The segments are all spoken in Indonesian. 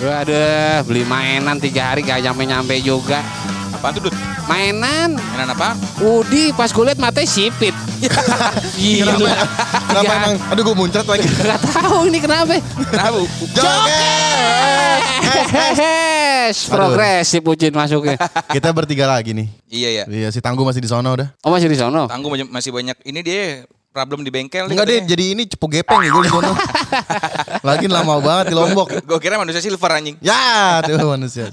Waduh, beli mainan tiga hari gak nyampe-nyampe juga. Apaan tuh, Dut? Mainan, Mainan apa? Udi pas gue liat matanya sipit. Gila. Kenapa Tiga- emang? Aduh gue muncrat lagi. Gak tahu ini kenapa. Kenapa? Joget! Hehehe, progresif Ujin masuknya. Kita bertiga lagi nih. Iya ya. Iya si Tangguh masih di sono udah. Oh masih di sono? Tangguh masih banyak. Ini dia problem di bengkel. Enggak deh, jadi ini cepu gepeng ya gue di sono. Lagi lama banget di Lombok. Gue kira manusia silver anjing. Ya, tuh manusia.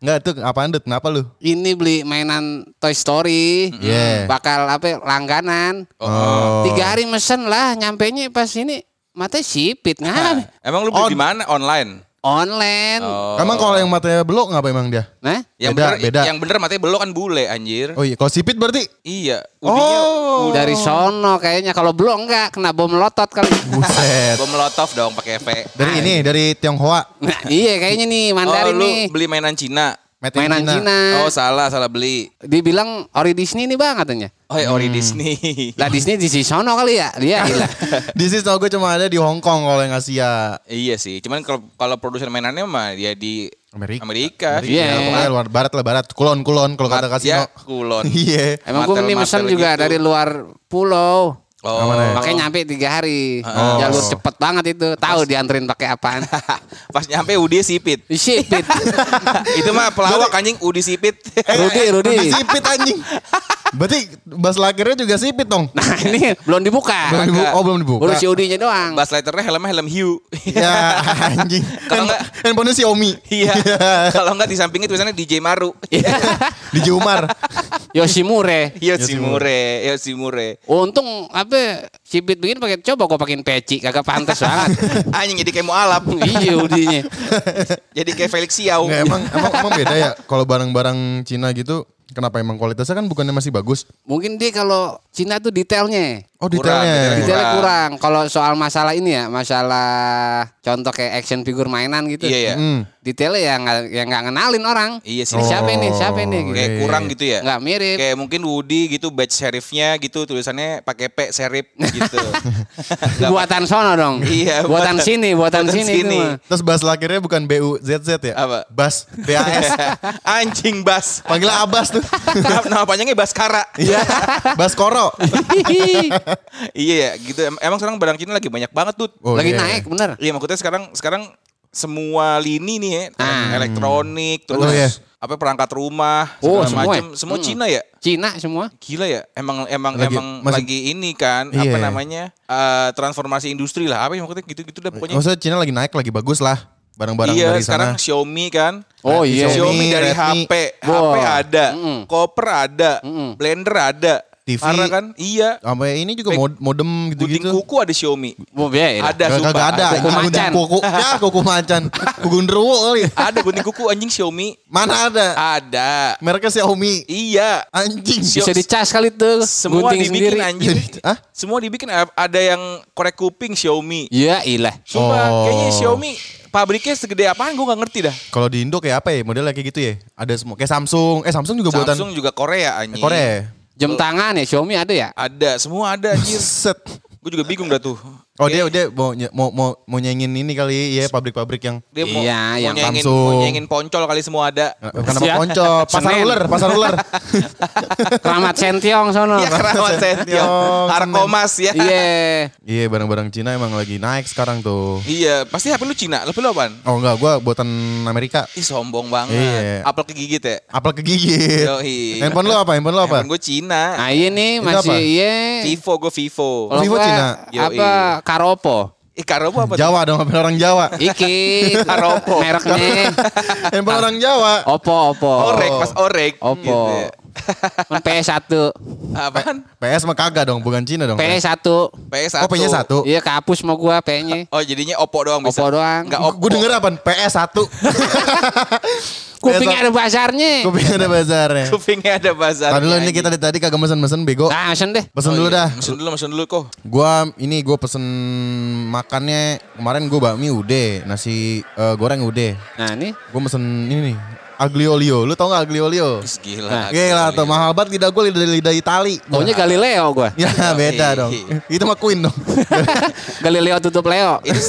Enggak tuh apaan Dut? Kenapa lu? Ini beli mainan Toy Story. Iya. Bakal apa langganan. Oh. Tiga hari mesen lah, nyampe nya pas ini matanya sipit nggak? Emang lu On- beli di mana? Online. Online. Oh. Emang kalau yang matanya belok ngapa emang dia? Nah, Yang Beda, bener, beda. yang bener matanya belok kan bule anjir. Oh iya, kalau sipit berarti? Iya. Udinya Oh. dari sono kayaknya kalau belum enggak kena bom melotot kali. Buset. bom molotov dong pakai V. Dari ini, dari Tionghoa. Nah, iya kayaknya nih Oh, Mandarin lu nih. beli mainan Cina. Made in Mainan Cina. Oh, salah, salah beli. Dibilang ori Disney nih bang katanya. Oh, ya, ori Disney. Lah Disney di sono kali ya. Dia gila. Di sini tau gue cuma ada di Hong Kong kalau yang Asia. iya sih. Cuman kalau kalau produsen mainannya mah ya di Amerika. Amerika. Iya. Ya, pokoknya luar barat lah barat. Kulon kulon kalau kata kasino. Ya, kulon. Iya. Emang gue ini mesen juga gitu. dari luar pulau. Oh. Ya? Makanya nyampe tiga hari. Oh. Jalur cepet banget itu. Tahu dianterin pakai apaan. Pas nyampe Udi sipit. Sipit. Itu mah pelawak anjing Udi sipit. Rudi, Rudi. Rudi sipit anjing. Berarti bas lakirnya juga sipit dong. Nah ini belum dibuka. Belum dibu- oh belum dibuka. Si Udinya doang. Bas lighternya helmnya helm hiu. Ya anjing. Kalau enggak- Handphonenya Xiaomi. Iya. Kalau enggak di sampingnya tulisannya DJ Maru. Di Jumar. Yoshimure. Yoshimure, Yoshimure. Untung apa sipit begini pakai coba gue pakein peci kagak pantas banget. Anjing jadi kayak mau alap. iya Udinya. jadi kayak Felix Xiao. Nggak, emang, emang emang beda ya kalau barang-barang Cina gitu. Kenapa emang kualitasnya kan bukannya masih bagus? Mungkin dia kalau Cina tuh detailnya. Oh Kurang, detailnya. detailnya Detailnya Kurang. kurang. Kalau soal masalah ini ya, masalah contoh kayak action figure mainan gitu. Iya, iya. Hmm. Detailnya ya nggak ya nggak ngenalin orang. Iya sih. Ini siapa ini? Siapa ini? Gitu. Kayak kurang gitu ya. Nggak mirip. Kayak mungkin Woody gitu badge serifnya gitu tulisannya pakai P serif gitu. Buatan sono dong. Iya, buatan, sini, buatan, buatan sini. sini. Terus bas lakirnya bukan BUZZ ya? Apa? Bas, BAS. Anjing Bas. Panggilnya Abas tuh. nama, panjangnya Baskara. Iya. Bas Koro. Iya ya, gitu. Em- Emang sekarang barang Cina lagi banyak banget tuh. Oh, Lagi iya. naik bener. Iya maksudnya sekarang sekarang semua lini nih ya, Ah. elektronik terus Oh, iya. apa perangkat rumah Oh, segala semua macam ya? semua Hmm. Cina ya. Cina semua. Gila ya, emang emang Lagi- emang masih- lagi ini kan apa Iya. namanya eh, transformasi industri lah apa ya maksudnya gitu-gitu dah pokoknya. Maksudnya Cina lagi naik lagi bagus lah. Barang-barang iya dari sekarang sana. Xiaomi kan. Oh iya. Xiaomi, Xiaomi, dari Redmi. HP, HP Wah. ada, Mm-mm. koper ada, Mm-mm. blender ada, TV. Parah kan? Iya. Sampai ini juga Pek- mod- modem Gunting gitu-gitu. kuku ada Xiaomi. Oh, biaya. Ada Gak, kagak ada. Kuku Ini macan. Kuku. Ya kuku macan. Kuku genderuwo kali. Ada gunting kuku anjing Xiaomi. Mana ada? Ada. Mereknya Xiaomi. Iya. Anjing. Bisa dicas kali tuh. Semua gunting dibikin sendiri. anjing. Hah? Semua dibikin ada yang korek kuping Xiaomi. Ya ilah. Sumpah Oh. kayaknya Xiaomi pabriknya segede apaan gue gak ngerti dah. Kalau di Indo kayak apa ya? Modelnya kayak gitu ya? Ada semua kayak Samsung. Eh Samsung juga buatan Samsung juga Korea anjing. Korea. Jam tangan ya Xiaomi ada ya? Ada, semua ada anjir. Set. gue juga bingung dah tuh. Oh dia dia mau mau mau mau nyanyiin ini kali ya pabrik-pabrik yang Dia mau, Iya, mau yang nyengin, Samsung. mau nyengin poncol kali semua ada. Kenapa Siap. ponco? Pasar Senin. ular, pasar ular. Keramat Sentiong sono. Iya keramat Sentiong. Harkomas ya. Iya. Iya barang-barang Cina emang lagi naik sekarang tuh. Iya, pasti HP lu Cina. HP lu apaan? Oh enggak, gua buatan Amerika. Ih sombong banget. Iya. Apel kegigit ya? Apel kegigit. Yoi. Handphone lu apa? Handphone lu apa? Handphone gue Cina. Nah iya nih Itu masih iya. Vivo, gue Vivo. Vivo gua Cina? Apa Karopo? Eh, Karobo apa? Jawa dong, handphone orang Jawa. Iki Karopo. mereknya handphone orang Jawa. Oppo Oppo. Orek, pas orek. Oppo. Gitu ya. Kan PS1. Apaan? PS mah kagak dong, bukan Cina dong. PS1. PS1. Oh, PS satu. Iya kapus mau gua P-nya. Oh, jadinya Oppo doang bisa. Oppo doang. Enggak Oppo. Gue denger apa? PS 1 Kuping ada bazarnya. Kuping ada bazarnya. Kupingnya ada bazar. Tadi dulu ini kita dari tadi kagak mesen-mesen bego. Nah, mesen deh. Pesen dulu dah. Mesen dulu, mesen dulu kok. Gua ini gue pesen makannya kemarin gue bakmi udah, nasi eh, goreng udah. Nah, ini Gue mesen ini nih, aglio olio. Lu tau gak aglio olio? Is, Gila. Nah, Gila tuh mahal banget lidah gue lidah lidah Itali. taunya Galileo gua. Ya beda dong. Itu mah Queen dong. Galileo tutup Leo. Itu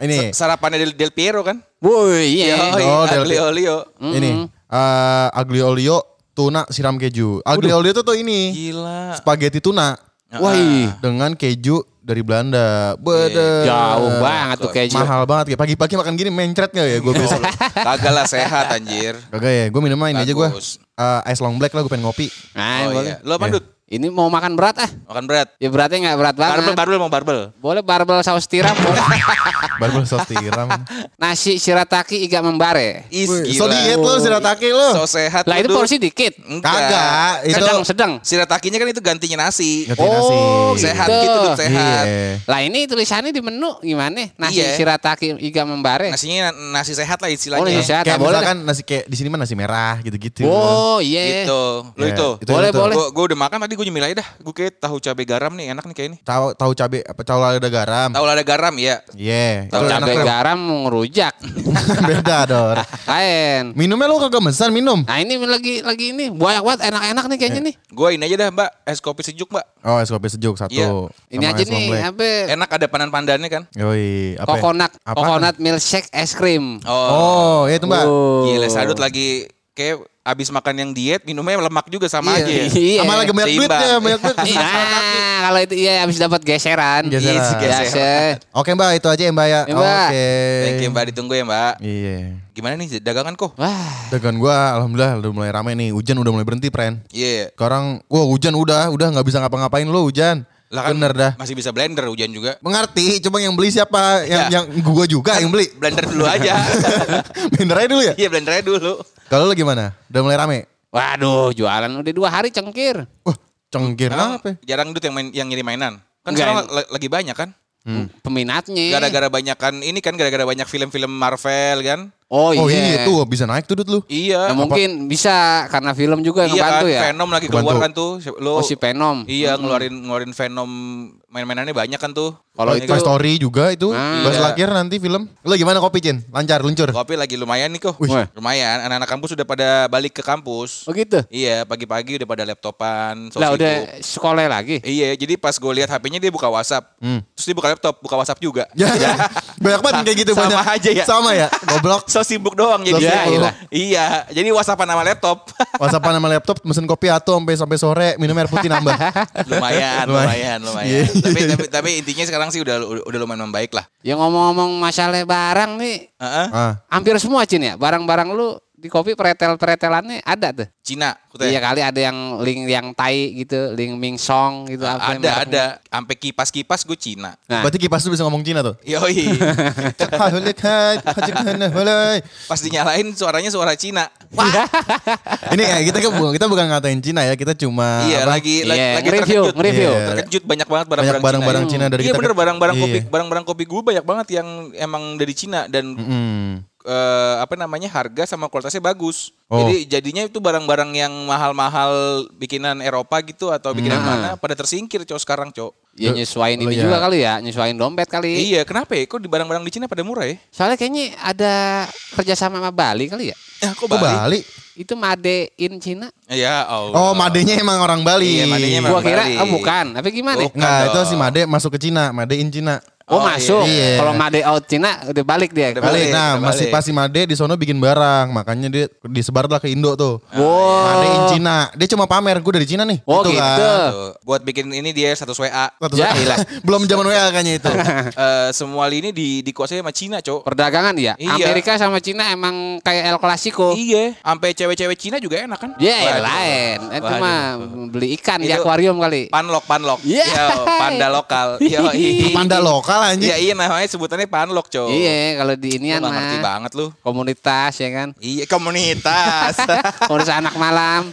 Ini. Sarapannya Del, Del Piero kan? Woi, iya. Oh, Del Aglio Olio. Ini eh aglio olio tuna siram keju. Aglio olio itu tuh ini Gila. spaghetti tuna Woi, dengan keju dari Belanda. Bede. jauh banget tuh keju. Mahal banget ya. Pagi-pagi makan gini mencret gak ya gue besok? Kagak lah sehat anjir. Kagak ya. Gue minumnya ini aja gue. Eh, ice long black lah gue pengen ngopi. Nah, Oh iya. Lo apa Iya. Ini mau makan berat ah. Makan berat. Ya beratnya nggak berat banget. Barbel, barbel mau barbel. Boleh barbel saus tiram. Barbel sos tiram. Nasi shirataki iga membare. Is Wih, gila. So diet lo, sirataki lo. So sehat Lah lu, itu Dut. porsi dikit. Enggak. Kagak, itu Sedang, sedang. Siratakinya kan itu gantinya nasi. Ganti nasi. Oh, Sehat gitu. gitu, sehat. Iya. Lah ini tulisannya di menu gimana? Nasi Iya. shirataki iga membare. Nasinya nasi sehat lah Oh, istilahnya. nasi sehat. Kayak boleh misalkan nasi kayak di sini mah nasi merah gitu-gitu. Oh iya. Gitu. Lo Iya, itu. itu Boleh, itu. boleh. Gue gue udah makan tadi gue nyemil aja dah. Gue kayak tahu cabai garam nih enak nih kayak ini. Tahu tahu cabe apa tahu lada garam. Tahu lada garam ya. Iya. Tahu enak Cabai tuh. garam ngerujak. Beda dor. Lain. Minumnya lo kagak mesan minum. Nah ini lagi lagi ini banyak banget enak-enak nih kayaknya nih. Gue ini aja dah mbak. Es kopi sejuk mbak. Oh es kopi sejuk satu. Iya. Ini aja nih black. apa? Enak ada panan-pandannya kan. Yoi, apa? Coconut, Apa? coconut milkshake es krim. Oh. Oh, ya itu Mbak. Oh. Gila sadut lagi kayak abis makan yang diet minumnya lemak juga sama Iya. aja ya. Iya. Sama lagi banyak duit Seimbang. ya, banyak duit. Nah, kalau itu iya habis dapat geseran. Geseran. Iya, geser. Oke Mbak, itu aja ya Mbak ya. Ya, Mbak. Oke. Thank you mbak ditunggu ya mbak. Iya. Gimana nih dagangan kok? Wah, Dagangan gua alhamdulillah udah mulai rame nih. Hujan udah mulai berhenti, Pren. Iya. Sekarang wah hujan udah, udah nggak bisa ngapa-ngapain lo hujan. Lah kan Bener dah. masih bisa blender hujan juga. Mengerti, cuma yang beli siapa? Yang Ya. yang gua juga yang beli. Blender dulu aja. Bener aja dulu ya. Iya blender aja dulu. Kalau lo gimana? Udah mulai rame? waduh, jualan udah dua hari cengkir. Wah, cengkir apa? jarang dut yang main yang ngirim mainan. Kan Enggak, sekarang la- lagi banyak kan? Hmm. Peminatnya. Gara-gara banyak kan ini kan gara-gara banyak film-film Marvel kan? Oh, Oh iya. iya tuh bisa naik tuh Dut lu. Iya. Nah, mungkin bisa karena film juga yang iya ngebantu kan, ya. Venom lagi keluar kan tuh. Lo, Oh si Venom. Iya ngeluarin ngeluarin Venom main-mainannya banyak kan tuh. Kalau itu Toy Story juga itu. Ah. Bas Iya. Lakir nanti film. Lo gimana kopi Cin? Lancar, luncur. Kopi lagi lumayan nih kok. Wih. Lumayan. Anak-anak kampus udah pada balik ke kampus. Oh gitu. Iya pagi-pagi udah pada laptopan. Lah udah sekolah lagi. Iya, jadi pas gue lihat HP-nya dia buka WhatsApp. Hmm. Terus dia buka laptop, buka WhatsApp juga. Ya, banyak banget kayak gitu Sama banyak. aja ya. Sama ya, goblok. Sibuk doang jadi. Iya, Iyalah. iya, jadi WhatsAppan sama laptop. WhatsAppan sama laptop, mesin kopi atau sampai sampai sore, minum air putih nambah. lumayan, Lumayan. lumayan, lumayan. Iya. tapi, tapi tapi intinya sekarang sih udah udah lumayan membaik lah. Ya ngomong-ngomong masalah barang nih, Heeh. ah, hampir semua Cin ya. Barang-barang lu di kopi pretel-pretelannya ada tuh. Cina, kutanya. Iya kali ada yang link yang tai gitu, link Ming Song gitu apa ada, ada. Sampai kipas-kipas gue Cina. Nah, berarti kipas tuh bisa ngomong Cina tuh. Yoi. Pas dinyalain suaranya suara Cina. Ini ya kita kan kita bukan ngatain Cina ya, kita cuma iya, apa, lagi Iya, lagi nge-review, terkejut. nge-review. Iya. Terkejut banyak banget barang-barang barang-barang Cina. Cina dari iya kita. bener barang-barang kopi Iya. barang-barang kopi gue banyak banget yang emang dari Cina dan Mm. Eh, apa namanya harga sama kualitasnya bagus. Oh. Jadi jadinya itu barang-barang yang mahal-mahal bikinan Eropa gitu atau bikinan Hmm. mana pada tersingkir cowok sekarang cowok. ya nyesuain Lu ini ya. juga kali ya, nyesuain dompet kali. Iya kenapa ya? Kok di barang-barang di Cina pada murah ya? Soalnya kayaknya ada kerjasama sama Bali kali ya. Ya kok Bali? Bali? Itu Made in Cina. Ya Allah. Oh, madenya emang orang Bali. Iya, madenya emang Gua kira Bali. oh bukan, tapi gimana? Bukan Nggak, itu si Made masuk ke Cina, Made in Cina. Oh, Oh, masuk. iya. Kalau Made out Cina udah balik dia. Udah Balik. Nah, udah masih pasti Made di sono bikin barang, makanya dia disebarlah ke Indo tuh. Wow. Made in Cina. Dia cuma pamer, gue dari Cina nih. Oh, gitu. Tuh, buat bikin ini dia satu WA. Satu Ya, ilah. Belum zaman WA kayaknya itu. Eh, semua lini di dikuasai sama Cina, Cok. Perdagangan ya. Iya. Amerika sama Cina emang kayak El Clasico. Iya, sampai cewek-cewek Cina juga enak kan? Ya yang Waduh. lain. Itu Waduh. mah beli ikan di Itu- akuarium kali. Panlok, panlok. Iya. Yo, panda lokal. Yo, Panda lokal anjing. Iya, iya namanya sebutannya panlok, Cok. Iya, kalau di Lu inian nggak ngerti banget lu. komunitas ya kan. Iya, komunitas. Komunitas anak malam.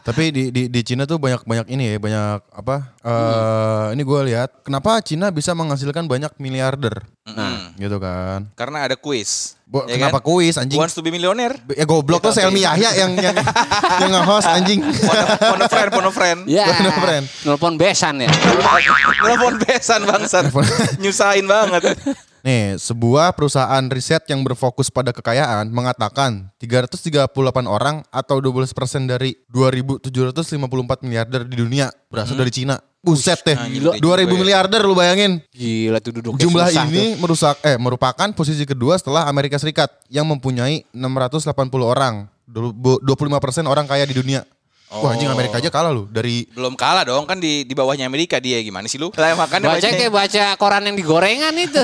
Tapi di, di di Cina tuh banyak banyak ini ya, banyak apa? eh Ini gue lihat, kenapa Cina bisa menghasilkan banyak miliarder, Mm. gitu kan? Karena ada kuis. Bo, Ya kenapa kan? kuis anjing? Who wants to be millionaire? Ya goblok tuh Selmi Yahya yang yang yang nge-host anjing. Pono friend, pono friend. Ya. Bener, friend. Nelpon besan ya. Nelfon besan bangsat. Nyusahin banget. Nih, sebuah perusahaan riset yang berfokus pada kekayaan mengatakan 338 orang atau 12% dari 2.754 miliarder di dunia berasal dari Cina. Buset deh. gila. 2000 miliarder lu bayangin. Gila tuh duduknya Jumlah susah ini merusak eh merupakan posisi kedua setelah Amerika Serikat yang mempunyai 680 orang. Du- 25% orang kaya di dunia. Wah anjing Amerika aja kalah lu dari Belum kalah dong kan di di bawahnya Amerika dia gimana sih lu? Lah tuh. makanya Baca baca kayak baca koran yang digorengan itu.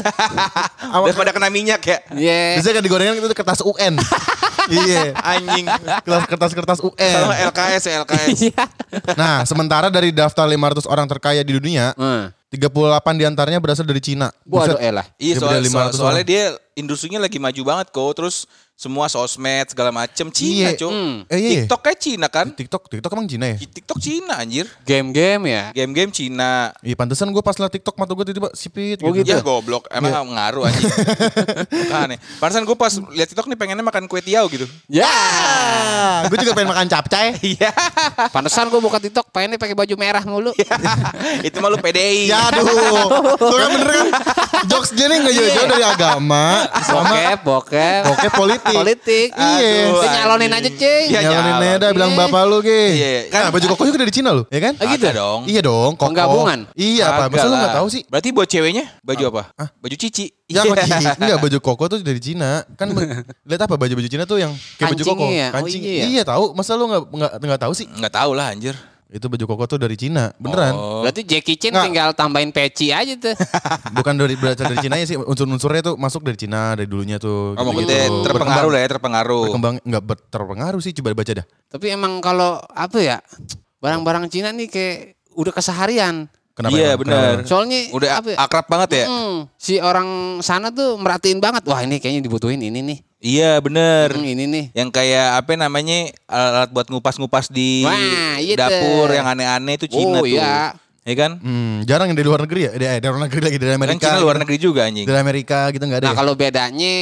daripada kena minyak ya. Iya. Biasanya kan digorengan itu kertas UN. iya. Anjing. Kelas kertas-kertas UN. LKS ya LKS. Iya. Nah, sementara dari daftar 500 orang terkaya di dunia, Hmm. 38 di antaranya berasal dari Cina. Waduh Buset. elah. Iya soal, soal- 500 soalnya orang. dia industrinya lagi maju banget kok. Terus semua sosmed segala macem Cina Iya. cok. Hmm. Eh, iya. TikTok kayak Cina kan? TikTok, TikTok emang Cina ya? TikTok Cina anjir. Game-game ya. Game-game Cina. Iya pantesan gue pas liat TikTok mata gue tiba-tiba sipit Oh, gitu. gitu. Ya goblok, emang ngaruh anjing. Kan nih. Pantesan gue pas lihat TikTok nih pengennya makan kue tiaw gitu. Ya. Ah, gue juga pengen makan capcay. Iya. Pantesan gue buka TikTok pengennya pakai baju merah mulu. Itu malu PDI. Ya aduh. Tuh kan bener kan? Jokes dia nih gak jauh-jauh dari agama sama Bokep, bokep. Oke politik. Politik. Iya. Aduh, Saya nyalonin aja, Cing. Iya, Nyalonin nyalon. Neda bilang Iya. bapak lu ge. Iya, Kan kan- baju koko juga dari Cina lu, ya kan? Ah, gitu? Dong. Iya dong, koko. Penggabungan? Iya apa? Masa lu lah. gak tahu sih? Berarti buat ceweknya baju apa? Baju cici. Ya Iya. baju enggak baju koko tuh dari Cina. Kan lihat apa baju-baju Cina tuh yang kayak baju koko. Ya? Oh, Kancing. iya ya? iya tahu. Masa lu enggak enggak enggak tahu sih? Nggak tahu lah anjir. Itu baju koko tuh dari Cina. Beneran. Oh. Berarti Jackie Chan Nggak. tinggal tambahin peci aja tuh. Bukan dari berasal dari Cina sih. Unsur-unsurnya tuh masuk dari Cina dari dulunya tuh. Oh, maksudnya terpengaruh lah ya, terpengaruh. Berkembang enggak ber- terpengaruh sih coba baca dah. Tapi emang kalau apa ya? Barang-barang Cina nih kayak udah keseharian. Kenapa? Iya, benar. Kenapa? Soalnya Udah apa ya? akrab banget ya? Hmm, si orang sana tuh merhatiin banget. Wah ini kayaknya dibutuhin ini nih. Iya bener. Hmm, ini nih. Yang kayak apa namanya alat buat ngupas-ngupas di Wah, iya dapur yang aneh-aneh itu Cina Oh, tuh. iya. Ya kan? Hmm, jarang yang dari luar negeri ya? Eh, dari luar negeri lagi dari Kan Amerika. Cina luar negeri juga anjing. Dari Amerika gitu enggak ada. Nah ya? kalau bedanya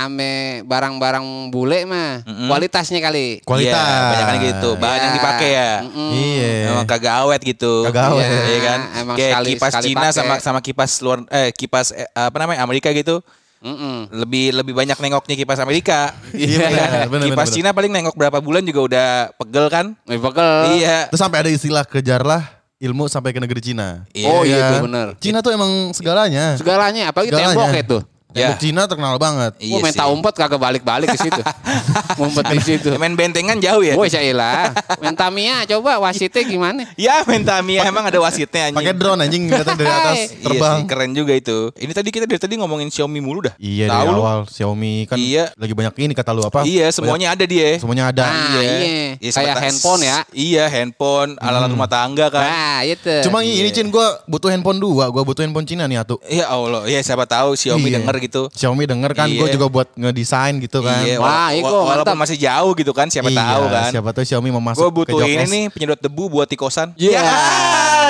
ame barang-barang bule mah kualitasnya kali. Kualitas. Iya, banyak kan gitu. Bahan yang Ya. dipakai ya. Mm-mm. Iya. Emang kagak awet gitu. Kagak awet. Iya, iya kan? Emang Kayak sekali- kipas sekali Cina pakai. sama sama kipas luar eh kipas eh, apa namanya Amerika gitu. Mm-mm. Lebih lebih banyak nengoknya kipas Amerika. Iya, kan? bener, bener, kipas bener. Cina paling nengok berapa bulan juga udah pegel kan? Lebih pegel. Iya. Terus sampai ada istilah kejarlah ilmu sampai ke negeri Cina. Iya. Oh iya tuh bener. Cina tuh emang segalanya. Segalanya, apalagi Segalanya. tembok itu. Ya. Cina terkenal banget. Iya Gua main tak umpet kagak balik-balik ke situ. Ngumpet di situ. Main bentengan jauh ya? Woi Syaila, main Tamiya coba wasitnya gimana? Ya main Tamiya emang ada wasitnya anjing. Pakai drone anjing kelihatan dari atas Hai. terbang. Iya sih, keren juga itu. Ini tadi kita dari tadi ngomongin Xiaomi mulu dah. Iya Tahu dari lu? awal Xiaomi kan Iya. lagi banyak ini kata lu apa? Iya, semuanya ada dia. Banyak- semuanya ada. Ah, iya. Ya, Kayak sebatas- handphone ya. Iya, handphone, alat-alat rumah tangga kan. Nah, itu. Cuma ini Cin gue butuh handphone dua, gue butuh handphone Cina nih atuh. Ya Allah, ya siapa tahu Xiaomi Iya. denger gitu. Xiaomi denger kan, gue Iya. juga buat ngedesain gitu kan. Iya, Wah, wa- walaupun mantap. masih jauh gitu kan, siapa Iya, tahu kan. Siapa tahu Xiaomi mau masuk Gue ke butuh ini nih penyedot debu buat di kosan. Iya.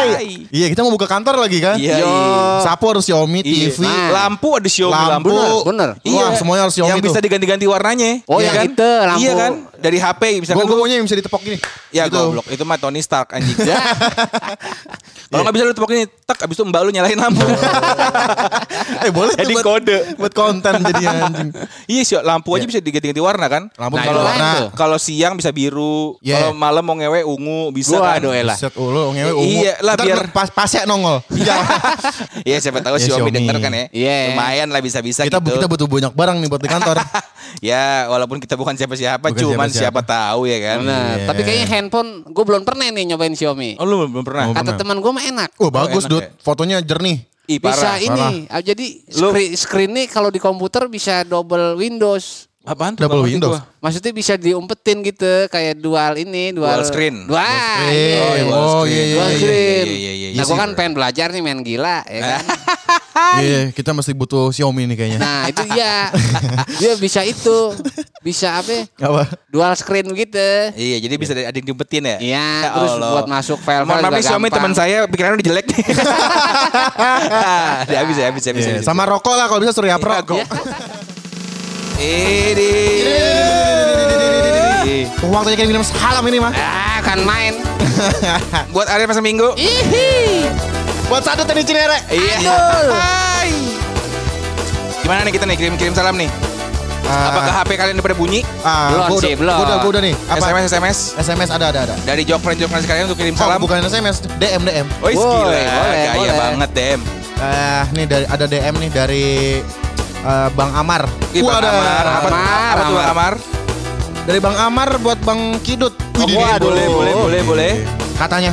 Yay. Iya kita mau buka kantor lagi kan? Iya. Yo. iya. Sapu harus Xiaomi, Iya. TV, Nah. Lampu ada Xiaomi lampu. lampu. Bener. Wah semuanya harus Xiaomi Yang bisa tuh. diganti-ganti warnanya. Oh, Iya yang kan? itu, lampu. Iya kan? Dari HP misalkan Gue maunya yang bisa ditepok gini. Ya Gitu. goblok, itu mah Tony Stark anjing. Ya. Kalau nggak bisa lu tepok ini, tek abis itu mbak lu nyalain lampu. Eh boleh tuh Jadi buat, kode. buat konten jadinya anjing. iya sih, lampu aja bisa diganti-ganti warna kan? Lampu Nah, bisa itu warna. Kalau siang bisa biru, Iya. kalau malam mau ngewe ungu bisa Gua kan? aduh elah. Set ulu ngewe ungu. Iya lah, Ntar biar- pas pasnya nongol. Iya. Iya siapa tahu Ya, Xiaomi, Xiaomi. denger kan ya. Iya. Lumayan lah bisa-bisa kita gitu. kita butuh banyak barang nih buat di kantor. ya walaupun kita bukan siapa-siapa, Bukan cuman siapa-siapa. siapa tahu ya kan. Benar. Iya. Tapi kayaknya handphone gue belum pernah nih nyobain Xiaomi. Oh lu belum pernah? Oh, Kata teman gue mah enak. Oh bagus enak Dut, ya. fotonya jernih. Ih, Bisa parah. ini. Ah, Jadi screen, screen nih kalau di komputer bisa double Windows. Apaan tuh? Double? Windows. Gua. Maksudnya bisa diumpetin gitu kayak dual ini, dual, Dual screen. Dual, screen. iya. Oh, dual oh, screen. iya, iya, Dual iya, screen. iya, iya, iya, Nah, iya gue sih. kan pengen belajar nih main gila, ya kan? Iya, kita masih butuh Xiaomi nih kayaknya. Nah itu dia, dia bisa itu, bisa apa? ya? Apa? Dual screen gitu. Iya, jadi bisa ada yang diumpetin ya? Iya, Ya terus Allah. buat masuk file-file Mohon maaf juga nih Xiaomi teman saya pikirannya udah jelek nih. Dia habis ya, habis ya, habis. Iya, habis. Sama rokok lah kalau bisa Surya Pro. Ini. Waktunya kirim kirim salam ini mah. Ah, kan main. Buat Arya pasal minggu. Ihi. Buat sadut tadi Cinere. Iya. Hai. Gimana nih kita nih kirim-kirim salam nih? Ah, Apakah HP kalian udah pada bunyi? ah, Belum sih, belum. Gua udah, gua udah nih. Apa? SMS SMS SMS ada ada ada. dari jok friend jok friend kalian untuk kirim Oh, salam. bukan SMS, DM DM. Oh, gila, boleh, gaya boleh. banget Dem. Eh, nih dari ada DM nih dari eh, Bang Amar. Ih, Bang Wadah. Amar, apa, Amar, apa tuh Bang Amar? Dari Bang Amar buat Bang Kidut. Oh, Widih, waduh. boleh, boleh, boleh, boleh. Katanya,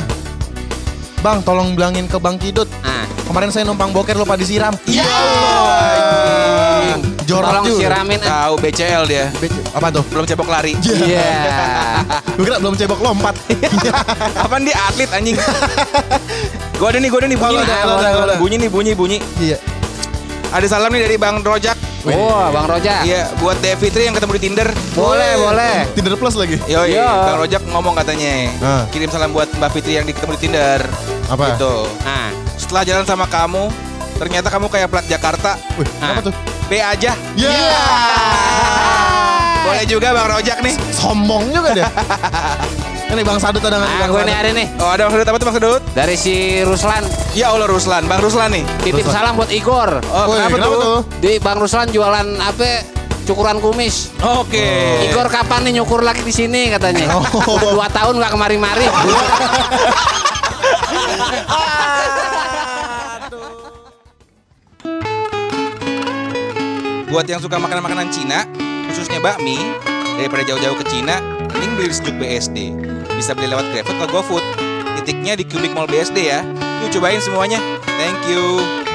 Bang tolong bilangin ke Bang Kidut. Ah, Kemarin saya numpang boker lupa disiram. Ya Allah, anjing. Jorok tolong juga. siramin. ah. Tahu BCL dia. Apa tuh? Belum cebok lari. Iya. Gue kira belum cebok lompat. Apaan dia atlet anjing? gua ada nih, gua ada nih bunyi. Oh, nih. ada, ada, ada. Bunyi nih, bunyi, bunyi. Iya. Ada salam nih dari Bang Rojak. Wah, Bang Roja. Iya, buat Dev Fitri yang ketemu di Tinder. Boleh, boleh. Tinder Plus lagi. Yo, Iya. Bang Rojak ngomong katanya. Ah. Kirim salam buat Mbak Fitri yang ketemu di Tinder. Apa? Gitu. Ah, Setelah jalan sama kamu, ternyata kamu kayak plat Jakarta. Wih, Ah. apa tuh? B aja. Ya. Boleh juga Bang Rojak nih. Sombong juga dia. Ini Bang Sadut ada nggak? ah Bang gue Sadut? nih hari nih. Oh, ada Bang Sedut apa tuh Bang Sedut? Dari si Ruslan. Ya Allah Ruslan, Bang Ruslan nih. Titip Ruslan. salam buat Igor. Oh, Woi, kenapa, tuh? Di Bang Ruslan jualan apa? Cukuran kumis. Oke. Igor kapan nih nyukur laki di sini katanya? Oh. Dua tahun nggak kemari-mari. Buat yang suka makanan-makanan Cina, khususnya bakmi, daripada jauh-jauh ke Cina, mending beli di sejuk BSD. Bisa beli lewat GrabFood atau GoFood. Titiknya di Cubic Mall BSD ya. Yuk cobain semuanya. Thank you.